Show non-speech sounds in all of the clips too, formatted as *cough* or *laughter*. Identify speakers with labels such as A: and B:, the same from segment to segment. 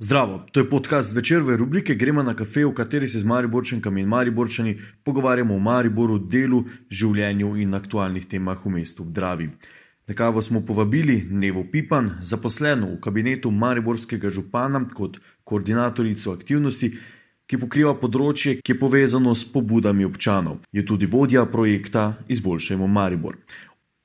A: Zdravo, to je podcast večerve rubrike Gremo na kafe, v kateri se z Mariborčankami in Mariborčani pogovarjamo o Mariboru, delu, življenju in aktualnih temah v mestu Dravi. Na kavo smo povabili Nevo Pipan, zaposleno v kabinetu Mariborskega župana kot koordinatorico aktivnosti, ki pokriva področje, ki je povezano s pobudami občanov. Je tudi vodja projekta Izboljšajmo Maribor.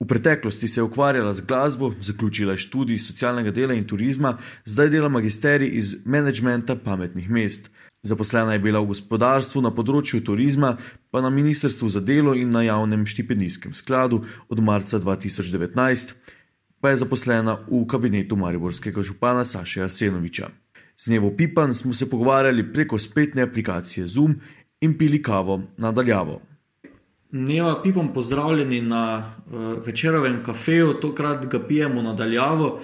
A: V preteklosti se je ukvarjala z glasbo, zaključila študij socialnega dela in turizma, zdaj dela magisterij iz menedžmenta pametnih mest. Zaposlena je bila v gospodarstvu na področju turizma, pa na Ministrstvu za delo in na javnem štipendijskem skladu od marca 2019, pa je zaposlena v kabinetu Mariborskega župana Saša Arsenoviča. Z Nevo Pipan smo se pogovarjali preko spletne aplikacije Zoom in pili kavo nadaljavo. Neva Pipom, pozdravljeni na uh, večerovem kafeju, tokrat ga pijemo nadaljavo.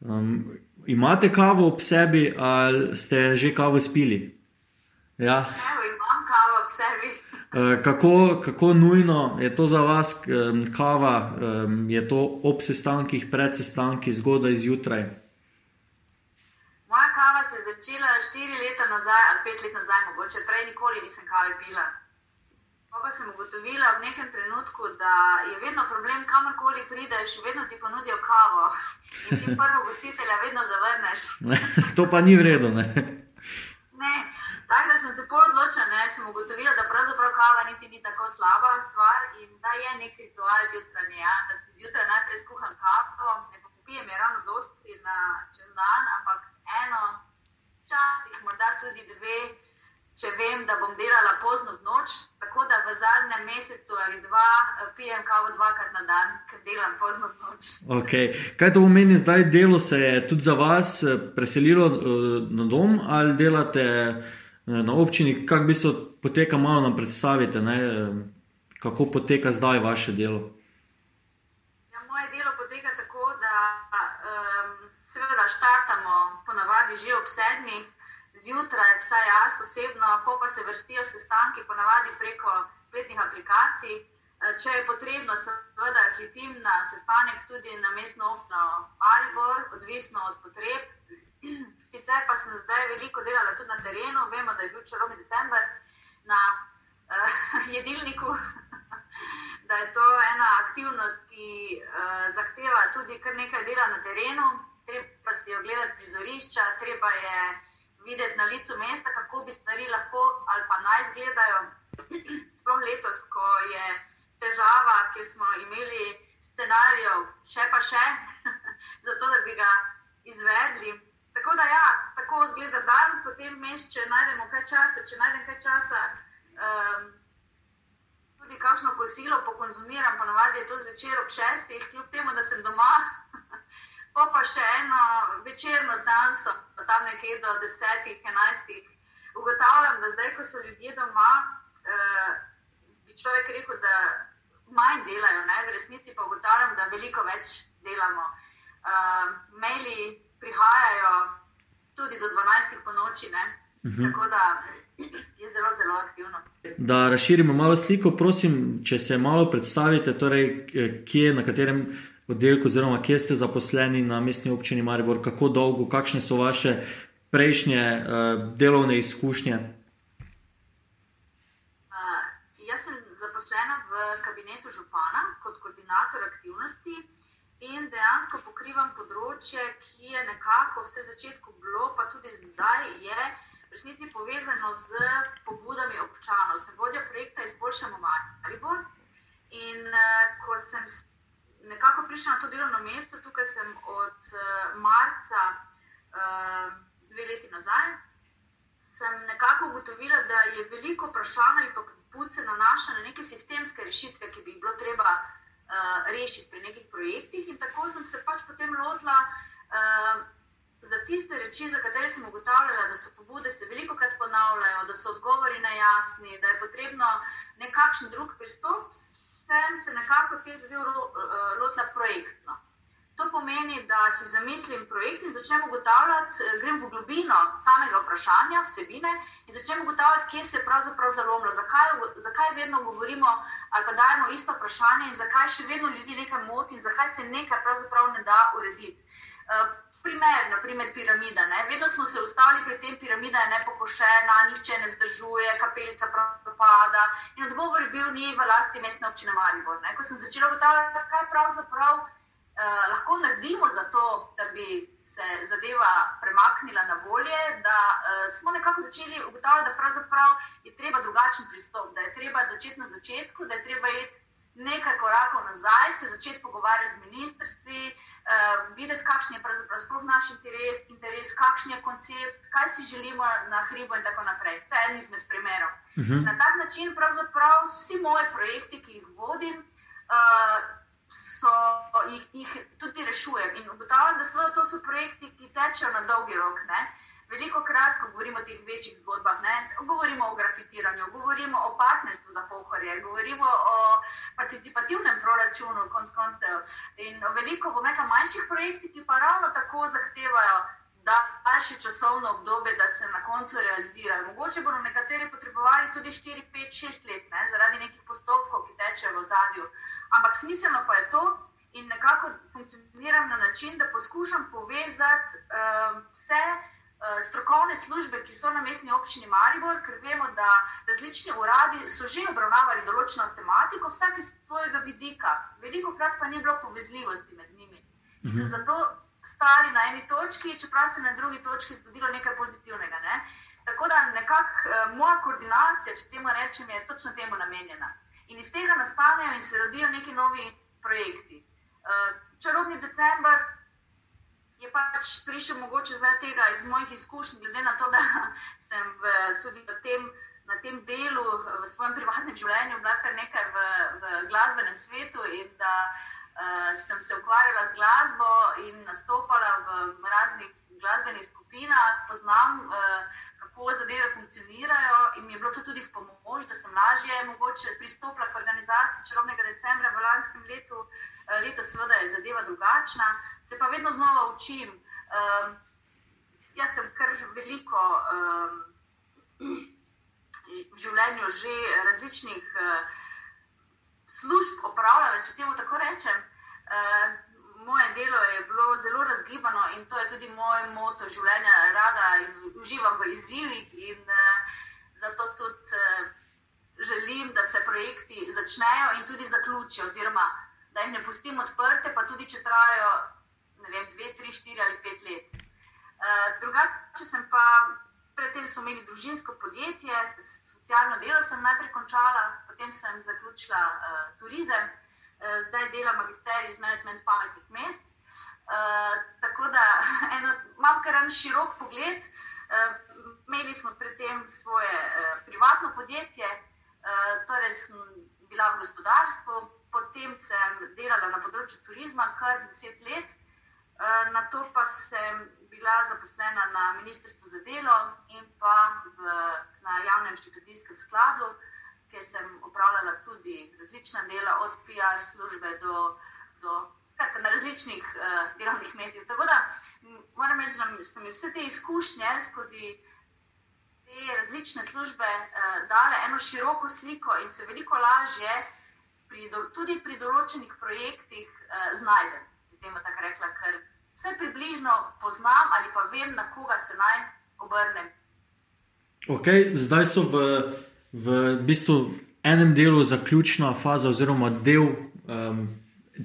A: Um, imate kavo ob sebi ali ste že kavo spili?
B: Ja, Evo, imam kavo ob sebi.
A: Uh, kako, kako nujno je to za vas, um, kava, um, je to ob sestankih, pred sestanki, zgodaj zjutraj?
B: Moja kava se je začela štiri leta nazaj, ali pet let nazaj, mogoče prej nikoli nisem kave pila. Pa sem ugotovila v nekem trenutku, da je vedno problem, kamorkoli prideš, vedno ti ponudijo kavo in ti prvo gostitelja vedno zavrneš. *laughs*
A: to pa ni vredno. Ne?
B: ne. Tako da sem se pol odločila, da sem ugotovila, da pravzaprav kava niti ni tako slaba stvar in da je nek ritual jutranje. Ja? Da si zjutraj najprej skuham kavo, ne pa popijem je ravno dosti na čez dan, ampak eno, včasih morda tudi dve če vem, da bom delala pozno v noč, tako da v zadnjem mesecu ali dva eh, pijem kavo dvakrat na dan, ker delam pozno v noč.
A: Okay. Kaj to pomeni zdaj, delo se je tudi za vas eh, preselilo eh, na dom ali delate na občini? Kako bi se poteka, malo nam predstavite, ne? kako poteka zdaj vaše delo?
B: Ja, moje delo poteka tako, da um, seveda štartamo ponavadi že ob sedmih zjutraj, vsaj jaz osebno, pa pa se vrstijo sestanki, ponavadi preko spletnih aplikacij. Eh, če je potrebno, seveda hitim na sestanek tudi na mestno občino Maribor, odvisno od potreb. *clears throat* Sicer pa sem zdaj veliko delala tudi na terenu, vemo, da je bil čarovni december na uh, *laughs* jedilniku, *laughs* da je to ena aktivnost, ki uh, zahteva tudi kar nekaj dela na terenu. Treba si ogledati prizorišča, treba je videti na licu mesta, kako bi stvari lahko ali pa naj izgledajo. *clears throat* Sploh letos, ko je težava, ki smo imeli scenarijo, še pa še, *laughs* zato da bi ga izvedli. Tako da, ja, tako izgleda dan, potem meš, če najdemo kaj časa, če najdemo kaj časa. Um, Tudi kakšno kosilo pokonzumiram, ponovadi je to zvečer ob šestih, kljub temu, da sem doma, *laughs* pa pa še eno večerno sanso, tam nekje do desetih, enajstih. Ugotavljam, da zdaj, ko so ljudje doma, eh, bi človek rekel, da manj delajo, ne? v resnici pa ugotavljam, da veliko več delamo. Eh, maili prihajajo tudi do 12 po noči, mhm. tako da je zelo, zelo aktivno.
A: Da razširimo malo sliko, prosim, če se malo predstavite, torej, kje, na katerem oddelku, oziroma kje ste zaposleni na mestni občini Maribor, kako dolgo, kakšne so vaše prejšnje uh, delovne izkušnje? Uh,
B: jaz sem zaposlena v kabinetu župana kot koordinator aktivnosti in dejansko pokrivam področje, ki je nekako vse začetku bilo, pa tudi zdaj je. V resnici povezano z pobudami občanov. Sem vodja projekta Izboljšamo Maribor. In uh, ko sem nekako prišla na to delovno mesto, tukaj sem od uh, marca uh, dve leti nazaj. Sem nekako ugotovila, da je veliko vprašanj ali pa pobud se nanaša na neke sistemske rešitve, ki bi jih bilo treba uh, rešiti pri nekih projektih. In tako sem se pač potem lotila. Za tiste reči, za katere sem ugotavljala, da so pobude se veliko krat ponavljajo, da so odgovori nejasni, da je potrebno nekakšen drug pristop, sem se nekako te zadeve eh, lotila projektno. To pomeni, da si zamislim projekt in začnem ugotavljati, eh, grem v globino samega vprašanja, vsebine in začnem ugotavljati, kje se je pravzaprav zalomilo, zakaj, zakaj vedno govorimo ali pa dajemo isto vprašanje in zakaj še vedno ljudi nekaj moti in zakaj se nekaj pravzaprav ne da urediti. Eh, primer, naprimer piramida. Ne? Vedno smo se ustavili pri tem, piramida je nepokošena, nihče ne vzdržuje, kapelica propada. In odgovor je bil, ni v lasti mestne občine Maribor. Ne? Ko sem začela ugotavljati, kaj pravzaprav eh, lahko naredimo za to, da bi se zadeva premaknila na bolje, da eh, smo nekako začeli ugotavljati, da pravzaprav je treba drugačen pristop, da je treba začeti na začetku, da je treba iti nekaj korakov nazaj, se začeti pogovarjati z ministrstvi uh, videti, kakšen je pravzaprav naš interes, interes, kakšen je koncept, kaj si želimo na hribu in tako naprej. To je en izmed primerov. Uh mhm. -huh. Na tak način pravzaprav vsi moji projekti, ki jih vodim, uh, so, jih, jih tudi rešujem. In ugotavljam, da so to so projekti, ki tečejo na dolgi rok. Ne? Veliko krat, ko govorimo o teh večjih zgodbah, ne, govorimo o grafitiranju, govorimo o partnerstvu za pohorje, govorimo o participativnem proračunu, konc koncev. In veliko, bom rekla, manjših projektih, ki pa ravno tako zahtevajo, da daljše časovno obdobje, da se na koncu realizirajo. Mogoče bodo nekateri potrebovali tudi 4, 5, 6 let, ne, zaradi nekih postopkov, ki tečejo v zadju. Ampak smiselno pa je to. In nekako funkcioniram na način, da poskušam povezati uh, vse strokovne službe, ki so na mestni občini Maribor, ker vemo, da različni uradi so že obravnavali določeno tematiko, vsak iz svojega vidika, veliko krat pa ni bilo povezljivosti med njimi. In se mhm. zato stali na eni točki, čeprav se na drugi točki zgodilo nekaj pozitivnega. Ne? Tako da nekako eh, moja koordinacija, če temu rečem, je točno temu namenjena. In iz tega nastanejo in se rodijo neki novi projekti. Eh, čarobni decembr je pač prišel mogoče zaradi tega iz mojih izkušenj, glede na to, da *laughs* sem v, tudi v tem, na tem delu, v svojem privatnem življenju, bila kar nekaj v, v glasbenem svetu in da uh, sem se ukvarjala z glasbo in nastopala v raznih glasbenih skupinah, poznam. Uh, kako zadeve funkcionirajo, in mi je bilo to tudi v pomoč, da sem lažje pristopila k organizaciji črnega decembra v lanskem letu. Eh, letos, seveda, je zadeva drugačna, se pa vedno znova učim. Um, jaz sem kar veliko um, v življenju že različnih uh, služb opravljala, če temu tako rečem. Uh, moje delo je bilo zelo razgibano in to je tudi moj moto življenja. Rada uživam v izzivih in uh, zato tudi uh, želim, da se projekti začnejo in tudi zaključijo, oziroma da jih ne pustim odprte, pa tudi če trajajo vem, dve, tri, štiri ali pet let. Uh, drugače sem pa. Predtem smo imeli družinsko podjetje, socialno delo sem najprej končala, potem sem zaključila uh, turizem. Eh, zdaj dela magisterij iz management pametnih mest. Uh, tako da *laughs* eno, imam kar en širok pogled. Uh, imeli smo predtem svoje uh, privatno podjetje, uh, torej sem bila v gospodarstvu, potem sem delala na področju turizma kar deset let, uh, na to pa sem bila zaposlena na Ministrstvu za delo in pa v, na javnem štipendijskem skladu. Kjer sem upravljala tudi različna dela, od PR službe do, do skratka, na različnih uh, delovnih mestih. Tako da moram reči, da so mi vse te izkušnje skozi te različne službe uh, dale eno široko sliko in se veliko lažje pri do, tudi pri določenih projektih uh, znajdem. Temu tako rekla, ker vse približno poznam ali pa vem, na koga se naj obrnem.
A: Okay, zdaj so v v bistvu enem delu zaključna faza, oziroma del um,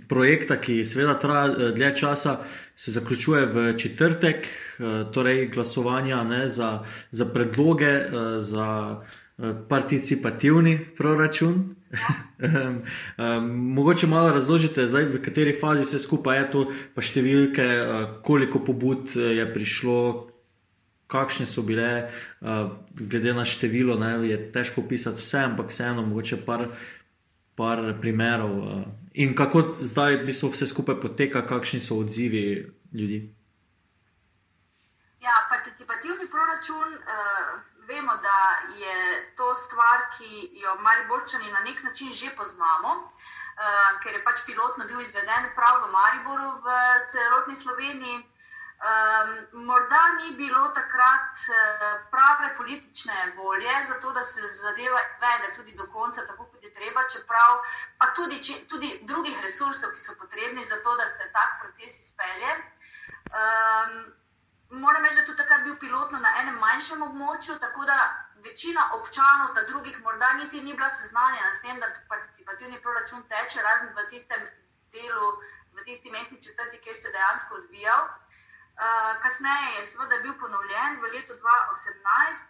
A: projekta, ki seveda traja eh, dlje časa, se zaključuje v četrtek, uh, torej glasovanja ne, za, za predloge, uh, za participativni proračun. Um, um, mogoče malo razložite, zdaj, v kateri fazi vse skupaj je to, pa številke, uh, koliko pobud je prišlo, kakšne so bile, uh, glede na število, ne, je težko opisati vse, ampak vseeno, mogoče par, par primerov. Uh, in kako zdaj bi se vse skupaj poteka, kakšni so odzivi ljudi.
B: Ja, participativni proračun. Uh... Vemo, da je to stvar, ki jo mali borčani na nek način že poznamo, uh, ker je pač pilotno bil izveden prav v Mariboru, v celotni Sloveniji. Um, morda ni bilo takrat uh, prave politične volje za to, da se zadeva vede tudi do konca, tako kot je treba, čeprav pa tudi, če, tudi drugih resursov, ki so potrebni za to, da se tak proces izpelje. Um, moram reči, da je tudi takrat bil pilotno na enem manjšem območju, tako da večina občanov, ta drugih, morda niti ni bila seznanjena s tem, da participativni proračun teče, razen v tistem delu, v tisti mestni četrti, kjer se je dejansko odvijal. Uh, kasneje je seveda bil ponovljen v letu 2018.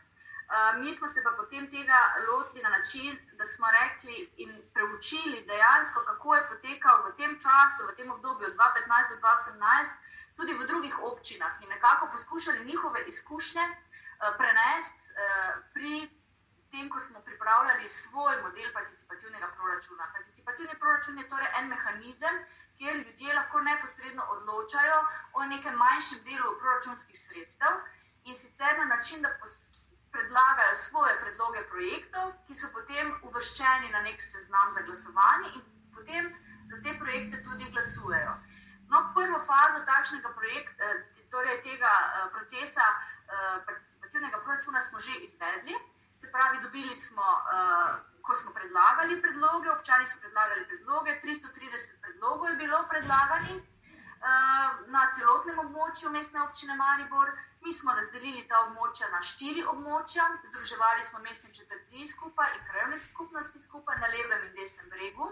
B: Uh, mi smo se pa potem tega lotili na način, da smo rekli in preučili dejansko, kako je potekal v tem času, v tem obdobju 2015 do 2018, tudi v drugih občinah in nekako poskušali njihove izkušnje uh, prenesti uh, pri tem, ko smo pripravljali svoj model participativnega proračuna. Participativni proračun je torej en mehanizem, kjer ljudje lahko neposredno odločajo o nekem manjšem delu proračunskih sredstev in sicer na način, da predlagajo svoje predloge projektov, ki so potem uvrščeni na nek seznam za glasovanje in potem za te projekte tudi glasujejo. No, prvo fazo takšnega projekta, eh, torej tega eh, procesa eh, participativnega proračuna, smo že izvedli. Se pravi, dobili smo, ko smo predlagali predloge, občani so predlagali predloge, 330 predlogov je bilo predlaganih na celotnem območju mestne občine Maribor. Mi smo razdelili ta območja na štiri območja, združevali smo mestne četrti skupaj in krajovne skupnosti skupaj na levem in desnem bregu.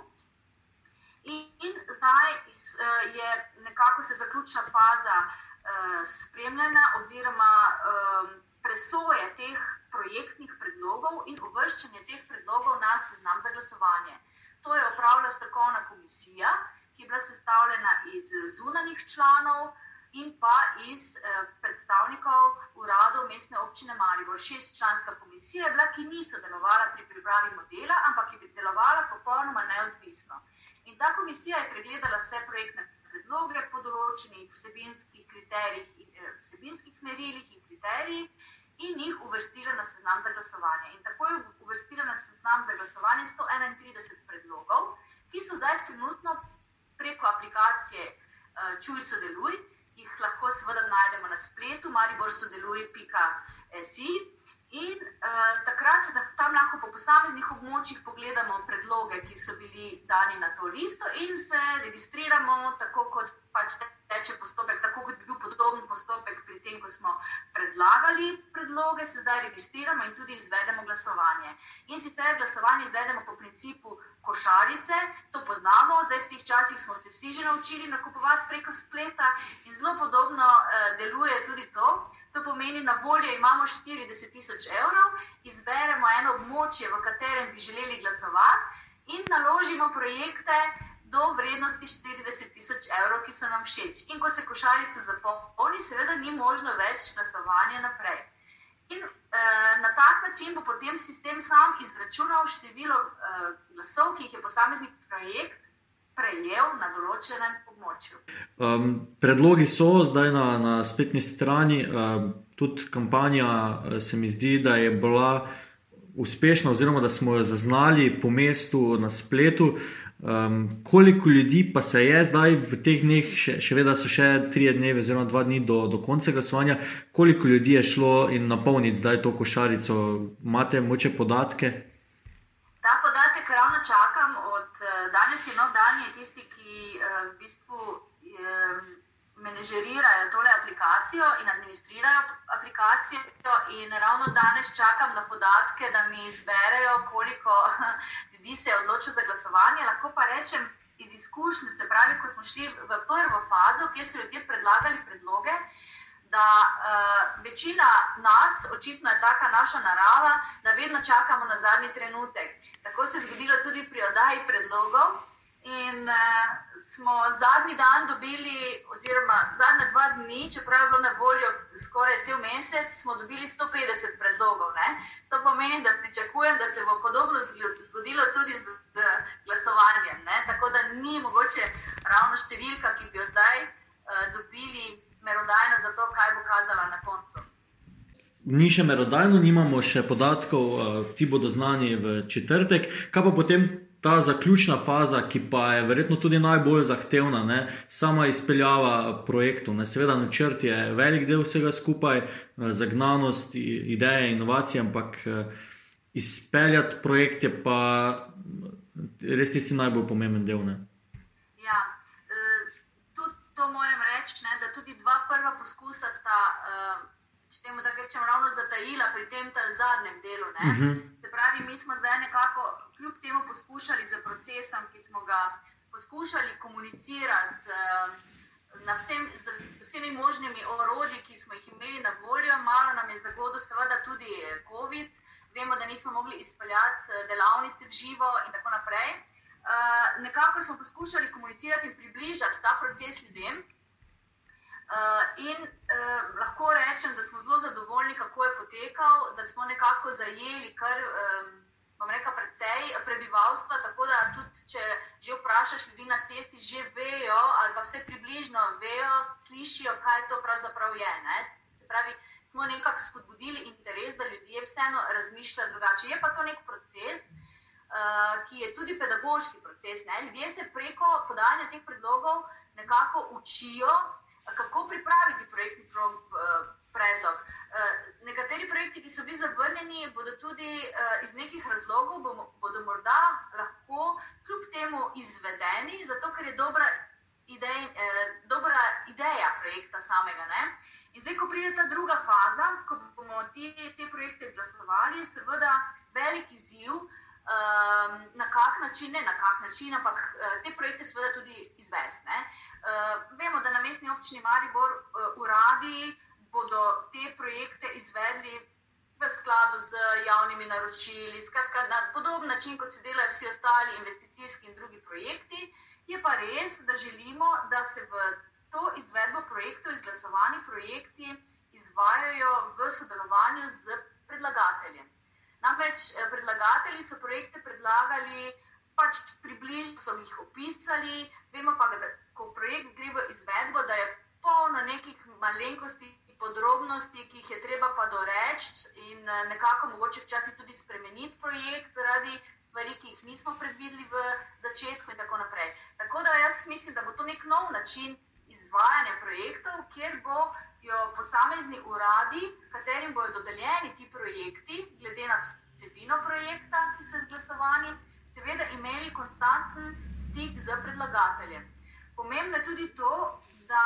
B: In, in zdaj iz, uh, je nekako se zaključila faza uh, spremljanja oziroma uh, presoje teh projektnih predlogov in uvrščanje teh predlogov na seznam za glasovanje. To je opravila strokovna komisija, ki je bila sestavljena iz zunanjih članov, in pa iz eh, predstavnikov uradov mestne občine Maribor. Šestčlanska komisija je bila, ki ni sodelovala pri pripravi modela, ampak je delovala popolnoma neodvisno. In ta komisija je pregledala vse projektne predloge po določenih vsebinskih kriterijih, eh, vsebinskih merilih in kriterijih. In jih uvrstila na seznam za glasovanje. In tako je uvrstila na seznam za glasovanje 131 predlogov, ki so zdaj trenutno preko aplikacije uh, Čuj sodeluj, jih lahko seveda najdemo na spletu, maribor sodeluje.si. In uh, takrat, da tam lahko po posameznih območjih pogledamo predloge, ki so bili dani na to listo, in se registriramo, tako kot pač teče postopek, tako kot bi bil podoben postopek pri tem, ko smo predlagali predloge, se zdaj registriramo in tudi izvedemo glasovanje. In sicer glasovanje izvedemo po principu košarice, to poznamo, zdaj v teh časih smo se vsi že naučili nakupovati preko spleta in zelo podobno eh, deluje tudi to. To pomeni, na voljo imamo 40 tisoč evrov, izberemo eno območje, v katerem bi želeli glasovati in naložimo projekte do vrednosti 40 tisoč evrov, ki so nam všeč. In ko se košarica zapolni, seveda ni možno več glasovanja naprej. In uh, na tak način bo potem sistem sam izračunal število uh, glasov, ki jih je posameznik projekt prejel na določenem območju.
A: Um, predlogi so zdaj na, na spletni strani, um, tudi kampanja se mi zdi, da je bila uspešna, oziroma da smo jo zaznali po mestu na spletu. Uh, Um, koliko ljudi pa se je zdaj v teh dneh, še, še vedno so še tri dni, oziroma dva dni do, do konca glasovanja, koliko ljudi je šlo in napolniti zdaj to košarico? Imate moče podatke?
B: Ta podatek ravno čakam. Od uh, danes je nov dan, je tisti, ki uh, v bistvu. Um, menedžerirajo tole aplikacijo in administrirajo aplikacijo. In ravno danes čakam na podatke, da mi izberejo, koliko *laughs* ljudi se je odločilo za glasovanje. Lahko pa rečem iz izkušnje, se pravi, ko smo šli v prvo fazo, kjer so ljudje predlagali predloge. Da uh, večina nas, očitno je taka naša narava, da vedno čakamo na zadnji trenutek. Tako se je zgodilo tudi pri oddaji predlogov. In uh, smo zadnji dan dobili, oziroma zadnja dva dni, čeprav je bilo na voljo skoraj cel mesec, smo dobili 150 predlogov. Ne? To pomeni, da pričakujem, da se bo podobno zgodilo tudi z, z glasovanjem. Ne? Tako da ni mogoče ravno številka, ki bi jo zdaj uh, dobili, merodajna za to, kaj bo kazala na koncu.
A: Ni še merodajno, nimamo še podatkov, ti bodo znani v četrtek. Kaj pa potem ta zaključna faza, ki pa je verjetno tudi najbolj zahtevna, ne? sama izpeljava projektov. Ne? Seveda, načrt je velik del vsega skupaj, zagnanost, ideje, inovacije, ampak izpeljati projekt je pa res tisti najbolj pomemben del. Ne?
B: Ja, eh, tudi to moram reči. ne, da tudi dva prva poskusa sta, uh, temu tako rečem, ravno zatajila pri tem zadnjem delu. Uh mhm. -huh. Se pravi, mi smo zdaj nekako kljub temu poskušali z procesom, ki smo ga poskušali komunicirati. Uh, Vsem, z vsemi možnimi orodji, ki smo jih imeli na voljo, malo nam je zagodil, seveda, tudi COVID. Vemo, da nismo mogli izpeljati delavnice v živo in tako naprej. Uh, nekako smo poskušali komunicirati in približati ta proces ljudem. Uh, in uh, lahko rečem, da smo zelo zadovoljni, kako je potekal, da smo nekako zajeli kar, um, rekel, precej prebivalstva. Tako da tudi, če že vprašaš ljudi na cesti, že vejo, ali pa vse približno vejo, slišijo, kaj to pravzaprav je. Ne? Se pravi, smo nekako spodbudili interes, da ljudje vseeno razmišljajo drugače. Je pa to nek proces. Eh, ki je tudi pedagoški proces. Ne? Ljudje se preko podajanja teh predlogov nekako učijo, kako pripraviti projektni pro, uh, predlog. Uh, nekateri projekti, ki so bili zavrnjeni, bodo tudi uh, iz nekih razlogov, bodo morda lahko kljub temu izvedeni, zato ker je dobra, idej, eh, dobra ideja projekta samega. Ne? In zdaj, ko pride ta druga faza, ko bomo ti, te projekte izglasovali, seveda velik izziv. Um, na kak način, ne na kak način, ampak uh, te projekte seveda tudi izvesti. Uh, vemo, da na mestni občini Maribor uh, uradi bodo te projekte izvedli v skladu z javnimi naročili, skratka na podoben način, kot se delajo vsi ostali investicijski in drugi projekti. Je pa res, da želimo, da se v to izvedbo projektov, izglasovani projekti, izvajajo v sodelovanju z predlagateljem. Namreč eh, predlagatelji so projekte predlagali, pač približno so jih opisali, vemo pa, da ko projekt gre v izvedbo, da je polno nekih malenkosti. Podrobnosti, ki jih je treba pa doreči, in eh, nekako mogoče včasih tudi spremeniti projekt zaradi stvari, ki jih nismo predvideli v začetku, in tako naprej. Tako da jaz mislim, da bo to nek nov način izvajanja projektov, kjer bodo posamezni uradi, katerim bodo dodeljeni ti projekti, glede na vse vsebino projekta, ki so izglasovani, seveda imeli konstanten stik z predlagateljem. Pomembno je tudi to, da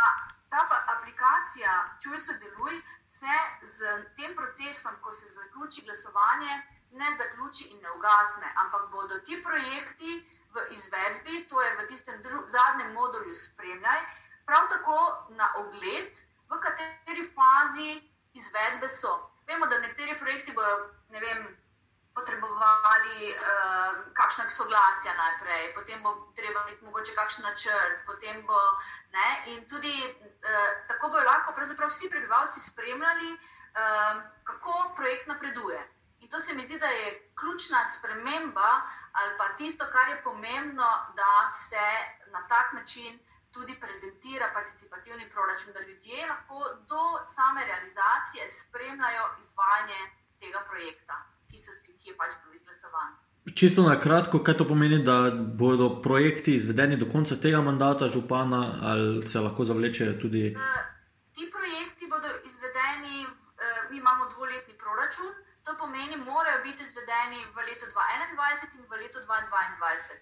B: ta aplikacija Čuj sodeluj se z tem procesom, ko se zaključi glasovanje, ne zaključi in ne ugasne, ampak bodo ti projekti v izvedbi, to je v tistem zadnjem modulju spremljaj, prav tako na ogled, v kateri fazi izvedbe so. Vemo, da nekateri projekti bodo, ne vem, potrebovali uh, kakšna soglasja najprej, potem bo treba imeti mogoče kakšen načrt, potem bo ne. In tudi uh, tako bojo lahko vsi prebivalci spremljali, uh, kako projekt napreduje. In to se mi zdi, da je ključna sprememba ali pa tisto, kar je pomembno, da se na tak način. Tudi prezentira participativni proračun, da ljudje lahko do same realizacije spremljajo izvajanje tega projekta ki, so, ki je pač bil izglasovan.
C: Čisto na kratko, kaj to pomeni, da bodo projekti izvedeni do konca tega mandata župana, ali se lahko zavlečejo tudi? Uh,
B: ti projekti bodo izvedeni, uh, mi imamo dvoletni proračun, to pomeni, morajo biti izvedeni v letu 2021 in v letu 2022.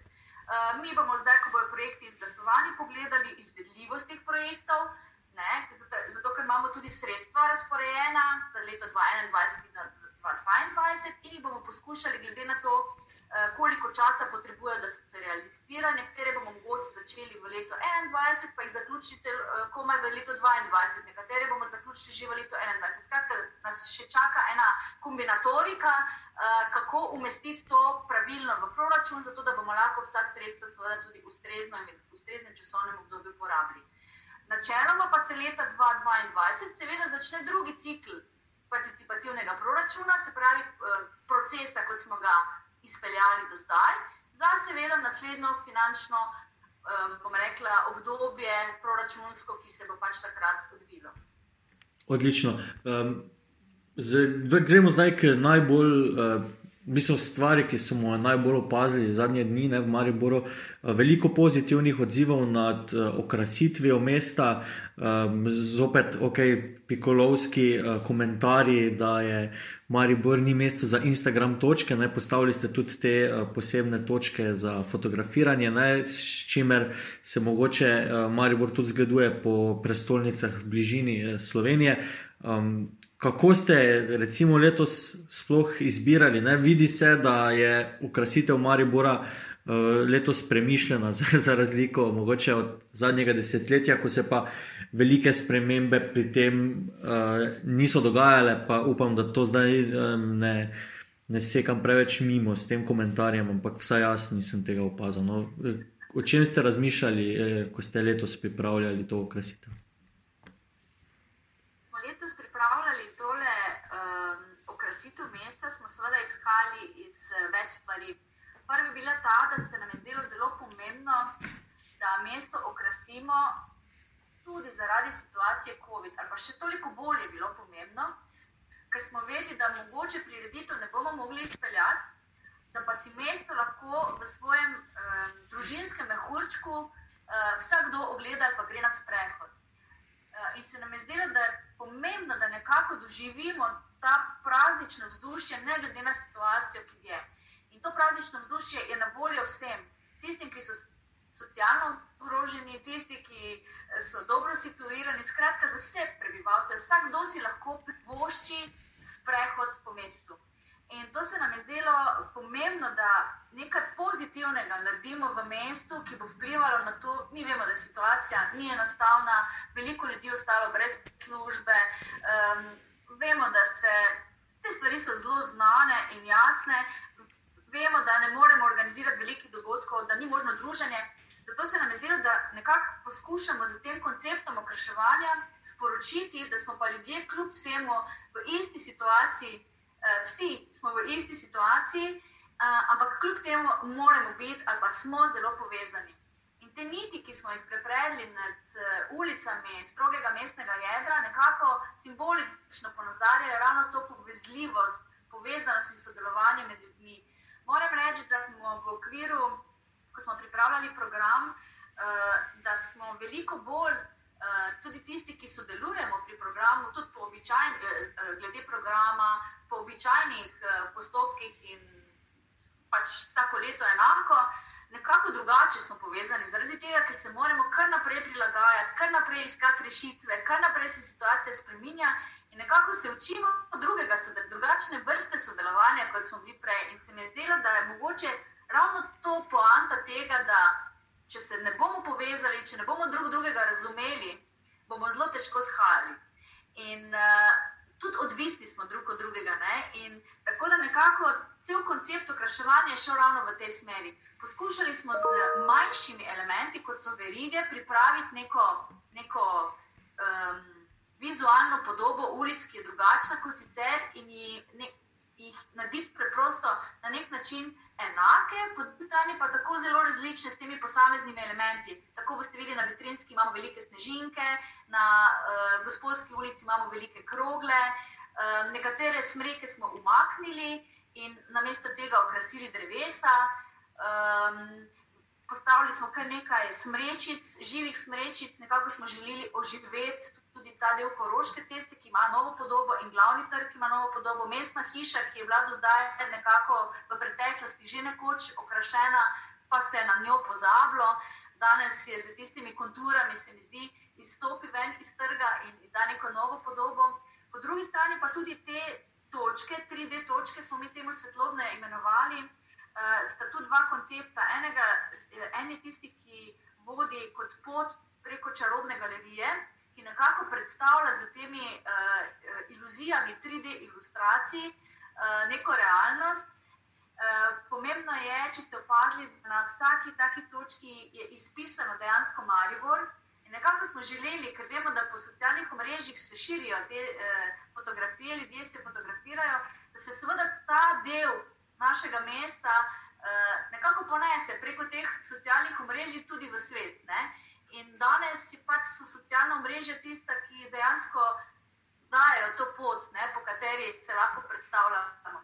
B: Uh, mi bomo zdaj, ko bodo projekti izglasovani, pogledali izvedljivost teh projektov, ne, zato, zato ker imamo tudi sredstva razporejena za leto 2021 in 2022. 2022 in jih bomo poskušali, glede na to, eh, koliko časa potrebujejo, da se realizirajo. Nekatere bomo mogoče začeli v letu 2021, pa jih zaključili cel, eh, komaj v letu 2022, nekatere bomo zaključili že v letu 2021. Skratka, nas še čaka ena kombinatorika, eh, kako umestiti to pravilno v proračun, zato da bomo lahko vsa sredstva, seveda, tudi ustrezno in v ustreznem časovnem obdobju porabili. Načeloma pa se leta 2022, seveda, začne drugi cikl participativnega proračuna, se pravi eh, procesa, kot smo ga izpeljali do zdaj, za seveda naslednjo finančno eh, rekla, obdobje proračunsko, ki se bo pač takrat odvilo.
C: Odlično. Um, z, v, gremo zdaj k najbolj uh, mislim, stvari, ki smo najbolj opazili zadnje dni ne, v Mariboru, eh, veliko pozitivnih odzivov nad uh, okrasitvijo mesta, um, zopet ok, pikolovski uh, komentarji, da je Maribor ni mesto za Instagram točke, ne, postavili ste tudi te posebne točke za fotografiranje, ne, s čimer se mogoče Maribor tudi zgleduje po prestolnicah v bližini Slovenije. Um, Kako ste, recimo, letos sploh izbirali? Ne? Vidi se, da je ukrasitev Maribora uh, letos premišljena, *laughs* za, za razliko mogoče od zadnjega desetletja, ko se pa velike spremembe pri tem uh, niso dogajale, pa upam, da to zdaj um, ne, ne sekam preveč mimo s tem komentarjem, ampak vsaj jaz nisem tega opazil. No? O čem ste razmišljali, eh, ko ste letos pripravljali to ukrasitev?
B: izhajali iz uh, več stvari. Prva je bila ta, da se nam je zdelo zelo pomembno, da mesto okrasimo tudi zaradi situacije COVID. Ali pa še toliko bolj je bilo pomembno, ker smo vedeli, da mogoče prireditev ne bomo mogli izpeljati, da pa si mesto lahko v svojem uh, družinskem mehurčku uh, vsakdo ogleda, pa gre na sprehod. Uh, in se nam je zdelo, da je pomembno, da nekako doživimo ta praznično vzdušje, ne glede na situacijo, ki je. In to praznično vzdušje je na voljo vsem, tistim, ki so socialno ogroženi, tisti, ki so dobro situirani, skratka, za vse prebivalce. Vsakdo si lahko privošči sprehod po mestu. In to se nam je zdelo pomembno, da nekaj pozitivnega naredimo v mestu, ki bo vplivalo na to. Mi vemo, da situacija ni enostavna, veliko ljudi je ostalo brez službe. Um, vemo, da se te stvari so zelo znane in jasne. Vemo, da ne moremo organizirati velikih dogodkov, da ni možno druženje. Zato se nam je zdelo, da nekako poskušamo z tem konceptom okraševanja sporočiti, da smo pa ljudje, kljub vsemu, v isti situaciji, vsi smo v isti situaciji, eh, ampak kljub temu moramo biti ali pa smo zelo povezani te niti, ki smo jih prepredli nad uh, ulicami strogega mestnega jedra, nekako simbolično ponazarjajo ravno to povezljivost, povezanost in sodelovanje med ljudmi. Moram reči, da smo v okviru, ko smo pripravljali program, da smo veliko bolj. Tudi tisti, ki sodelujemo pri programu, tudi po običajnih, uh, glede programa, po običajnih uh, postopkih, in pač vsako leto enako, nekako drugače smo povezani, zaradi tega, ker se moramo kar naprej prilagajati, kar naprej iskati rešitve, kar naprej se situacija spremenja in nekako se učimo drugega, drugačne vrste sodelovanja, kot smo bili prej. In se mi je zdelo, da je mogoče ravno to poanta tega, da če se ne bomo povezali, če ne bomo drug drugega razumeli, bomo zelo težko shajali. In uh, tudi odvisni smo drug od drugega. Tako da nekako cel koncept okraševanja je šel ravno v tej smeri. Poskušali smo z manjšimi elementi, kot so verige, pripraviti neko, neko um, vizualno podobo ulic, ki je drugačna kot sicer, in jih, jih narediti preprosto na nek način enake, po drugi strani pa tako zelo različne s temi posameznimi elementi. Tako boste videli, na vitrinski imamo velike snežinke, na uh, gospodski ulici imamo velike krogle, uh, nekatere smreke smo umaknili in namesto tega okrasili drevesa. Um, postavili smo kar nekaj smrečic, živih smrečic, nekako smo želeli oživeti tudi ta del Koroške ceste, ki ima novo podobo, in glavni trg, ki ima novo podobo, mestna hiša, ki je bila do zdaj nekako v preteklosti že nekoč okrašena, pa se je na njo pozabilo. Danes je z tistimi konturami, se mi zdi, izstopi ven iz trga in da neko novo podobo. Po drugi strani pa tudi te točke, 3D točke, smo mi temu svetlobne imenovali sta tu dva koncepta. Enega, en je tisti, ki vodi kot pot preko čarobne galerije, ki nekako predstavlja z temi uh, iluzijami 3D ilustracij uh, neko realnost. Uh, pomembno je, če ste opazili, da na vsaki taki točki je izpisano dejansko Maribor. In nekako smo želeli, ker vemo, da po socialnih mrežah se širijo te eh, fotografije, ljudje se fotografirajo, da se seveda ta del našega mesta uh, nekako ponese preko teh socialnih omrežij tudi v svet. Ne? In danes pač so socialna mreža tista, ki dejansko dajo to pot, ne, po kateri se lahko predstavljamo.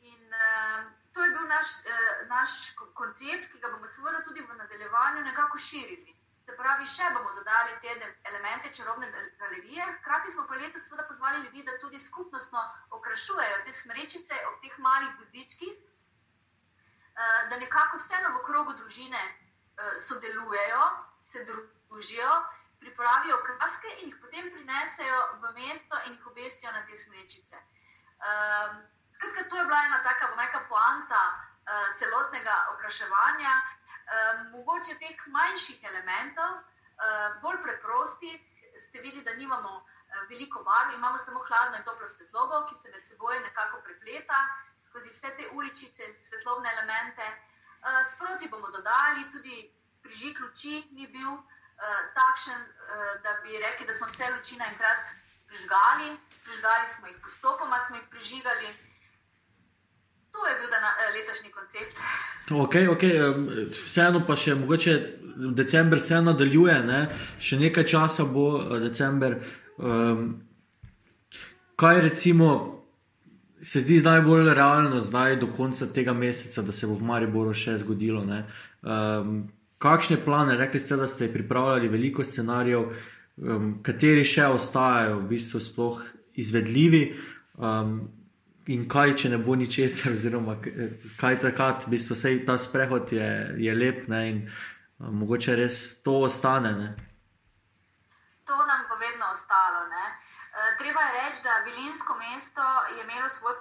B: In uh, to je bil naš, uh, naš koncept, ki ga bomo seveda tudi v nadaljevanju nekako širili. Se pravi, še bomo dodali te elemente čarobne galerije. Hkrati smo pa letos seveda pozvali ljudi, da tudi skupnostno okrašujejo te smrečice ob teh malih gozdičkih, uh, da nekako vseeno v krogu družine uh, sodelujejo, se družijo pripravijo kraske in jih potem prinesejo v mesto in jih obesijo na te smrečice. Um, skratka, to je bila ena taka, bom rekel, poanta celotnega okraševanja. Um, mogoče teh manjših elementov, uh, bolj preprostih, ste videli, da nimamo uh, veliko barv, imamo samo hladno in toplo svetlobo, ki se med seboj nekako prepleta skozi vse te uličice, svetlobne elemente. Uh, sproti bomo dodali tudi prižig luči, ni bil. Eh, takšen, uh, da bi rekli, da smo vse luči naenkrat prižgali, prižgali smo jih postopoma, smo jih prižigali. To je bil dana, uh, letošnji koncept.
C: Okay, okay. Vseeno pa še mogoče decembr se nadaljuje, ne? še nekaj časa bo decembr. Um, kaj recimo se zdi najbolj realno zdaj do konca tega meseca, da se bo v Mariboru še zgodilo? Um, kakšne plane, rekli ste, da ste pripravljali veliko scenarijev, um, kateri še ostajajo v bistvu sploh izvedljivi. Um, In kaj, če ne bo ničesar, oziroma kaj takrat, v bistvu vse ta sprehod je, je lep ne, in um, mogoče res to ostane. Ne.
B: To nam bo vedno ostalo. Ne. E, treba je reči, da Vilinsko mesto je imelo svoj,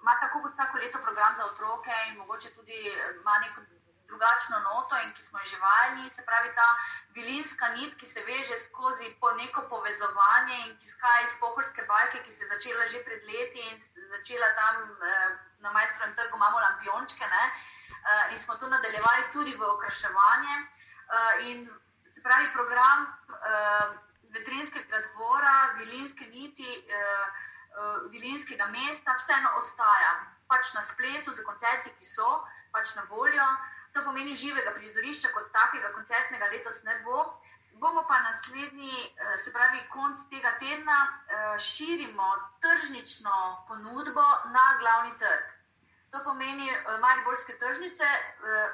B: ima tako kot vsako leto program za otroke in mogoče tudi ima neko drugačno noto in ki smo že vajeni, se pravi ta vilinska nit, ki se veže skozi po neko povezovanje in ki izhaja iz pohorske bajke, ki se je začela že pred leti in začela tam eh, na majstrovem trgu, imamo lampiončke ne? Eh, in smo to nadaljevali tudi v okraševanje. Eh, in se pravi program vetrinskega dvora, vilinske niti, vilinskega mesta, vseeno ostaja. Pač na spletu, za koncerti, ki so pač na voljo, To pomeni živega prizorišča kot takega koncertnega letos ne bo. Bomo pa naslednji, eh, se pravi, konc tega tedna eh, širimo tržnično ponudbo na glavni trg. To pomeni eh, mariborske tržnice,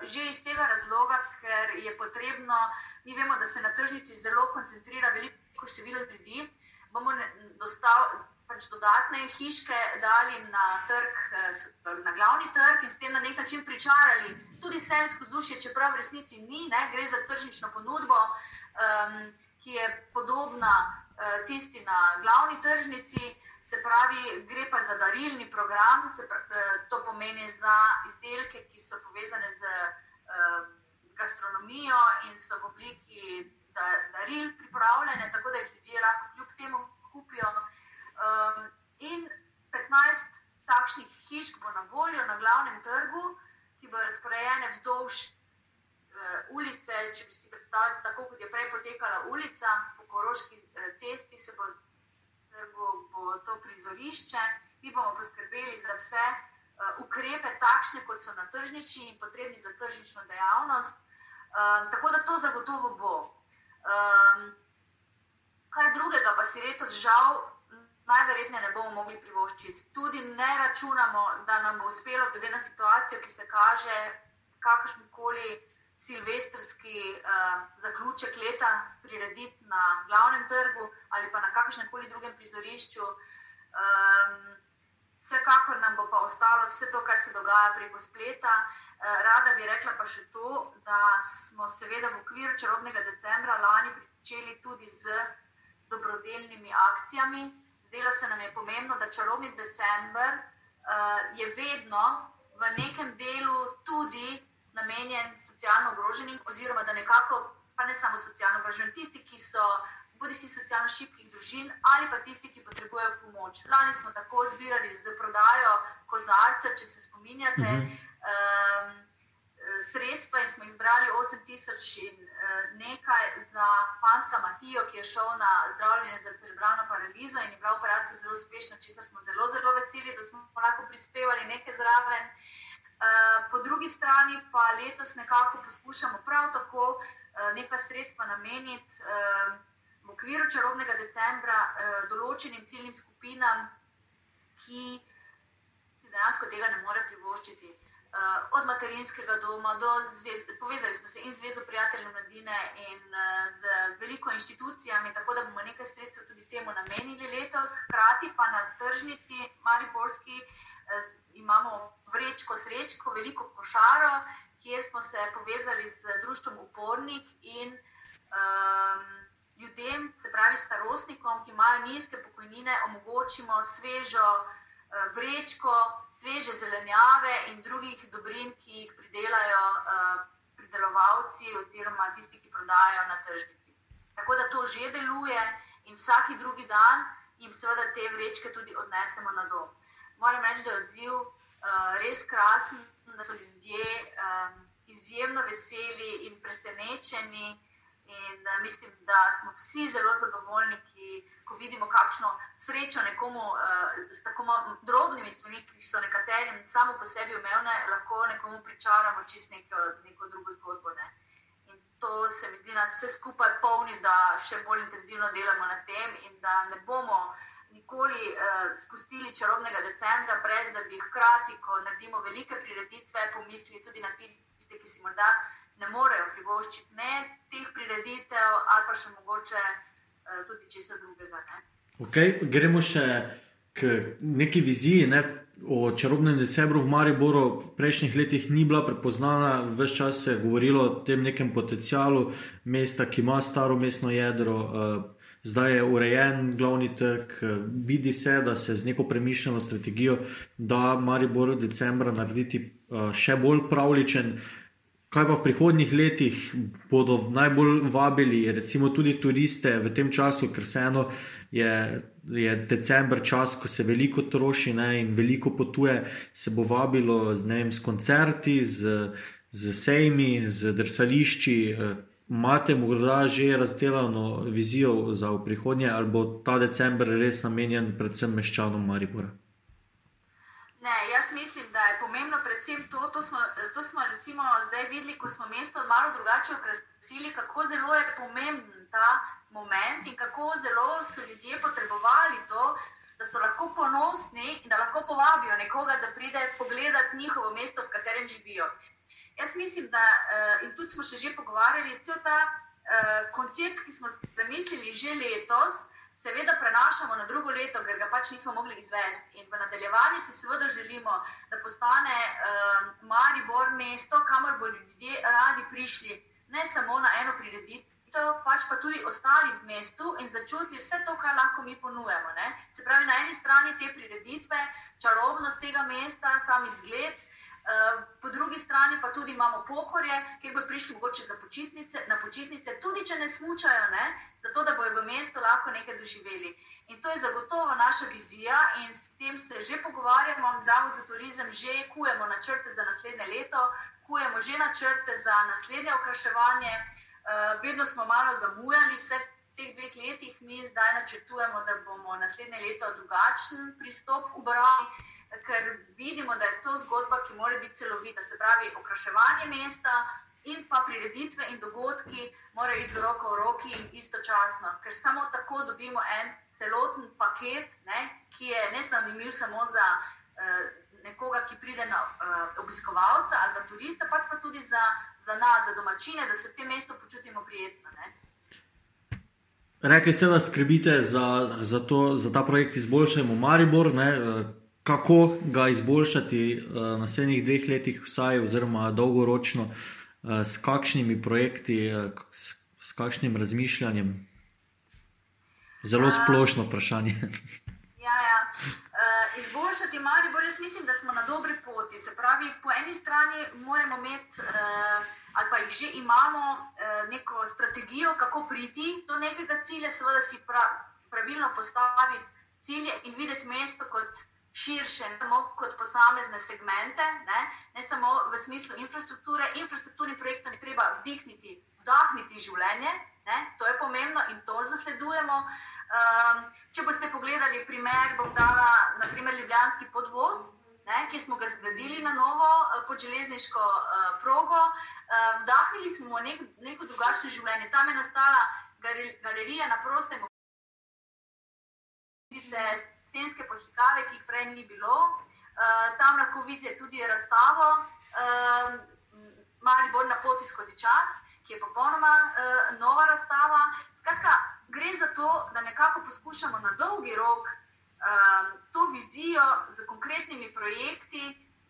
B: že iz tega razloga, ker je potrebno, mi vemo, da se na tržnici zelo koncentrira veliko število ljudi, bomo dostavili pač dodatne hiške dali na, trg, eh, na glavni trg in s tem na nek način pričarali tudi semsko vzdušje, čeprav v resnici ni, ne, gre za tržnično ponudbo, um, ki je podobna uh, tisti na glavni tržnici. Se pravi, gre pa za darilni program, pravi, eh, to pomeni za izdelke, ki so povezane z uh, gastronomijo in so v obliki daril pripravljene, tako da jih ljudje lahko kljub temu kupijo. Um, in 15 takšnih hiš bo na voljo na glavnem trgu, ki bo razporejene vzdolž uh, ulice. Če bi si predstavljali, tako kot je prej potekala ulica po Koroški uh, cesti, se bo, bo, bo to prizorišče. Mi bomo poskrbeli za vse uh, ukrepe, takšne kot so na tržnici in potrebni za tržnično dejavnost. Um, tako da to zagotovo bo. Um, kaj drugega pa si letos žal najverjetneje ne bomo mogli privoščiti. Tudi ne računamo, da nam bo uspelo, glede na situacijo, ki se kaže, kakršen koli silvestrski uh, zaključek leta prirediti na glavnem trgu ali pa na kakršnem koli drugem prizorišču. Um, vsekakor nam bo pa ostalo vse to, kar se dogaja preko spleta. Uh, rada bi rekla pa še to, da smo seveda v okviru čarobnega decembra lani pričeli tudi z dobrodelnimi akcijami zdelo se nam je pomembno, da čarobni decembr uh, je vedno v nekem delu tudi namenjen socialno ogroženim, oziroma da nekako, pa ne samo socialno ogroženim, tisti, ki so bodi si socialno šibkih družin ali pa tisti, ki potrebujejo pomoč. Lani smo tako zbirali z prodajo kozarcev, če se spominjate. Uh -huh. um, sredstva in smo izbrali 8000 in nekaj za fantka Matijo, ki je šel na zdravljenje za cerebralno paralizo in je bila operacija zelo uspešna, česar smo zelo, zelo veseli, da smo lahko prispevali nekaj zraven. Uh, po drugi strani pa letos nekako poskušamo prav tako uh, nekaj sredstva nameniti uh, v okviru čarobnega decembra določenim ciljnim skupinam, ki si dejansko tega ne more privoščiti. Uh, od materinskega doma do zvezde. Povezali smo se in Zvezo prijateljev mladine in uh, z veliko inštitucijami, tako da bomo nekaj sredstev tudi temu namenili letos. Hkrati pa na tržnici Mariborski uh, imamo vrečko srečko, veliko košaro, kjer smo se povezali z društvom Upornik in um, ljudem, se pravi starostnikom, ki imajo nizke pokojnine, omogočimo svežo. Eh, vrečko, sveže zelenjave in drugih dobrin, ki jih pridelajo uh, pridelovalci oziroma tisti, ki prodajajo na tržnici. Tako da to že deluje in vsaki drugi dan jim seveda te vrečke tudi odnesemo na dom. Moram reči, da je odziv uh, res krasen, da so ljudje izjemno veseli in presenečeni. In uh, mislim, da smo vsi zelo zadovoljni, ko vidimo, kakšno srečo nekomu uh, s tako drobnimi stvarmi, ki so nekaterim samo po sebi umevne, lahko nekomu pričaramo čist neko, neko drugo zgodbo. Ne? In to se mi zdi, da vse skupaj polni, da še bolj intenzivno delamo na tem in da ne bomo nikoli uh, spustili čarobnega decembra, brez da bi hkrati, ko naredimo velike prireditve, pomislili tudi na tiste, ki si morda. Ne morejo privoščiti ne teh prireditev, ali pa še mogoče Eh, tudi česa drugega.
C: Okay, gremo še k neki viziji. Ne? O čarobnem decembru v Mariboru v prejšnjih letih ni bila prepoznana, več čas se je govorilo o tem nekem potencialu mesta, ki ima staro mestno jedro, eh, zdaj je urejen glavni trg, eh, vidi se, da se z neko premišljeno strategijo da Maribor decembra narediti še bolj pravličen. Kaj pa v prihodnjih letih bodo najbolj vabili, recimo tudi turiste v tem času, ker vseeno je, je decembr čas, ko se veliko troši ne, in veliko potuje, se bo vabilo z, vem, s koncerti, z, z sejmi, z drsališči. Imate morda že razdeljeno vizijo za prihodnje, ali bo ta decembr res namenjen predvsem meščanom Maribora?
B: Ne, jaz mislim, da je pomembno predvsem to, to smo, to smo recimo zdaj videli, ko smo mesto malo drugače okrasili, kako zelo je pomemben ta moment in kako zelo so ljudje potrebovali to, da so lahko ponosni in da lahko povabijo nekoga, da pride pogledati njihovo mesto, v katerem živijo. Jaz mislim, da eh, in tudi smo se že pogovarjali, cel ta uh, koncept, ki smo zamislili že letos, seveda prenašamo na drugo leto, ker ga pač nismo mogli izvesti. In v nadaljevanju si seveda želimo, da postane uh, Maribor mesto, kamor bodo ljudje radi prišli, ne samo na eno prireditev. Pač pa tudi ostali v mestu in začutili vse to, kar lahko mi ponujemo. Ne? Se pravi, na eni strani te prireditve, čarobnost tega mesta, sam izgled, po drugi strani pa tudi imamo pohorje, kjer bodo prišli mogoče počitnice, na počitnice, tudi če ne smučajo, ne? zato da bodo v mestu lahko nekaj doživeli. In to je zagotovo naša vizija, in s tem se že pogovarjamo. Zavod za turizem že kujemo načrte za naslednje leto, kujemo že načrte za naslednje okraševanje. Uh, vedno smo malo zamujali, vse v teh dveh letih, mi zdaj načrtujemo, da bomo naslednje leto drugačen pristop ubrali. Ker vidimo, da je to zgodba, ki mora biti celovita, se pravi, okraševanje mesta, in pa prireditve in dogodki morajo iti z roko v roki in istočasno, ker samo tako dobimo en celoten paket, ne, ki je ne zanimiv samo za uh, nekoga, ki pride na uh, obiskovalca ali pa turista, pač pa tudi za, za nas, za domačine, da se v tem mestu počutimo prijetno. Ne.
C: Rekli ste, da skrbite za, za, to, za ta projekt Izboljšajmo Maribor. Ne? Eh, kako ga izboljšati v naslednjih dveh letih, vsaj, oziroma dolgoročno? Uh, Eh, s kakšnimi projekti, eh, s, s kakšnim razmišljanjem? Zelo eh, splošno vprašanje. *laughs*
B: Ja, ja. Uh, izboljšati Maribor, jaz mislim, da smo na dobri poti. Se pravi, po eni strani moramo imeti, uh, ali pa jih že imamo, uh, neko strategijo, kako priti do nekega cilja, seveda si pra, pravilno postaviti cilje in videti mesto kot širše, ne samo kot posamezne segmente, ne, ne samo v smislu infrastrukture. Infrastrukturnim projektom je treba vdihniti, vdahniti življenje, ne, to je pomembno in to zasledujemo. Um, če boste pogledali primer, bom dala naprimer Ljubljanski podvoz. Ne, ki smo ga zgradili na novo, eh, pod železniško uh, progo, uh, vdahnili smo nek, neko drugačno življenje. Tam je nastala galerija na prostem, ki se stenske poslikave, ki jih prej ni bilo. Uh, tam lahko vidite tudi razstavo, uh, Maribor na poti skozi čas, ki je popolnoma uh, nova razstava. Skratka, gre za to, da nekako poskušamo na dolgi rok uh, to vizijo z konkretnimi projekti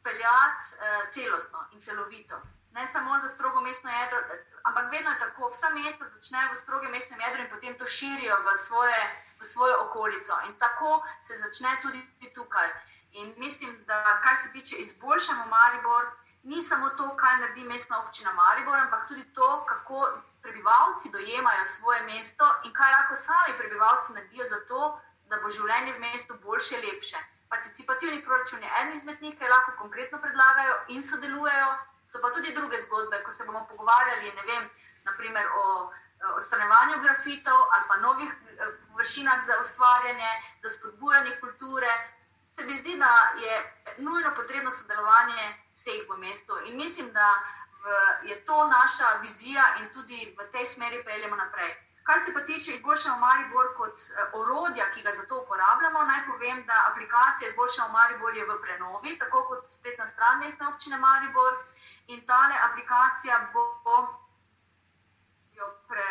B: peljati uh, celostno in celovito. Ne samo za strogo mestno jedro, ampak vedno je tako. Vsa mesta začnejo v strogem mestnem jedru in potem to širijo v, svoje, svojo okolico. In tako se začne tudi tukaj. In mislim, da kar se tiče izboljšanja Maribor, ni samo to, kaj naredi mestna občina Maribor, ampak tudi to, kako prebivalci dojemajo svoje mesto in kaj lahko sami prebivalci naredijo za to, da bo življenje v mestu boljše, lepše. Participativni proračun je en izmed njih, ki lahko konkretno predlagajo in sodelujejo, so pa tudi druge zgodbe, ko se bomo pogovarjali vem, naprimer, o odstranjevanju grafitov ali pa novih površinah za ustvarjanje, za spodbujanje kulture. Se mi zdi, da je nujno potrebno sodelovanje vseh v mestu in mislim, da je to naša vizija in tudi v tej smeri peljemo naprej. Kar se pa tiče izboljšanja Maribor kot uh, orodja, ki ga za to uporabljamo, naj povem, da aplikacija izboljšanja Maribor je v prenovi, tako kot spletna stran mestne občine Maribor. In tale aplikacija bo, jo pre,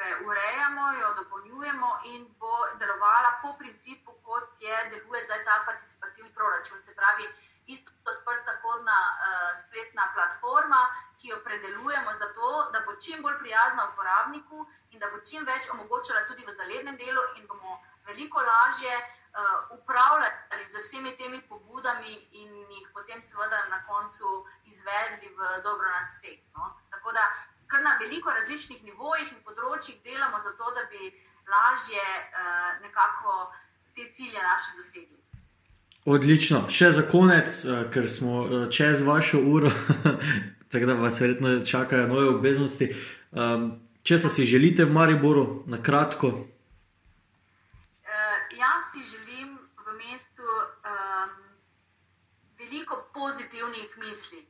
B: preurejamo, jo dopolnjujemo in bo delovala po principu, kot je deluje zdaj ta participativni proračun. Se pravi, isto odprta kodna uh, spletna platforma, ki jo predelujemo zato, da bo čim bolj prijazna uporabniku in da bo čim več omogočala tudi v zalednem delu in bomo veliko lažje uh, upravljali z vsemi temi pobudami in jih potem seveda na koncu izvedli v dobro nas vseh. No? Tako da kar na veliko različnih nivojih in področjih delamo zato, da bi lažje uh, nekako te cilje naše dosegli.
C: Odlično. Še za konec, uh, ker smo uh, čez vašo uro, *laughs* tako da vas verjetno čakajo nove obveznosti. Um, če se si želite v Mariboru, na kratko.
B: Uh, jaz si želim v mestu um, veliko pozitivnih misli.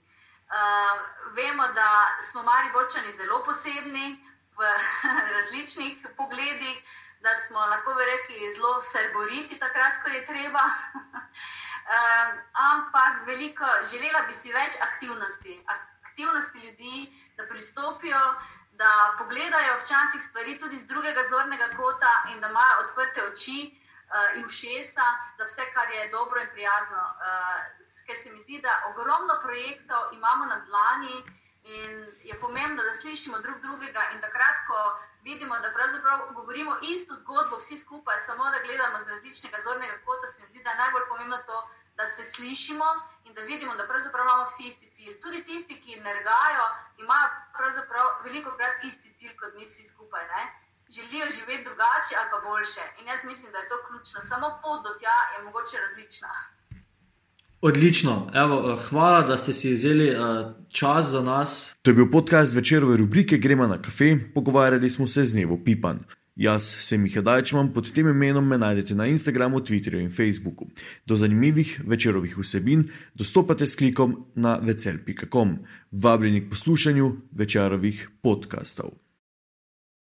B: Uh, vemo, da smo Mariborčani zelo posebni v *laughs* različnih pogledih da smo lahko rekli zelo serboriti, takrat, ko je treba. um, *laughs* ampak veliko, želela bi si več aktivnosti, aktivnosti ljudi, da pristopijo, da pogledajo včasih stvari tudi z drugega zornega kota in da imajo odprte oči uh, in ušesa za vse, kar je dobro in prijazno. Ker se mi zdi, da ogromno projektov imamo na dlani in je pomembno, da slišimo drug drugega in takrat, ko vidimo, da pravzaprav govorimo isto zgodbo, vsi skupaj, samo da gledamo z različnega zornega kota, se mi zdi, da je najbolj pomembno to, da se slišimo in da vidimo, da pravzaprav imamo vsi isti cilj. Tudi tisti, ki nergajo, imajo pravzaprav veliko krat isti cilj kot mi vsi skupaj. Ne? Želijo živeti drugače ali pa boljše. In jaz mislim, da je to ključno. Samo pot do tja je mogoče različna.
C: Odlično, Evo, eh, hvala, da ste si vzeli uh, čas za nas.
A: To je bil podcast večerove rubrike Gremo na kafe, pogovarjali smo se z Nevo Pipan. Jaz sem jih Dajčman, pod tem imenom me najdete na Instagramu, Twitterju in Facebooku. Do zanimivih večerovih vsebin dostopate s klikom na vecel.com. Vabljeni k poslušanju večerovih podkastov.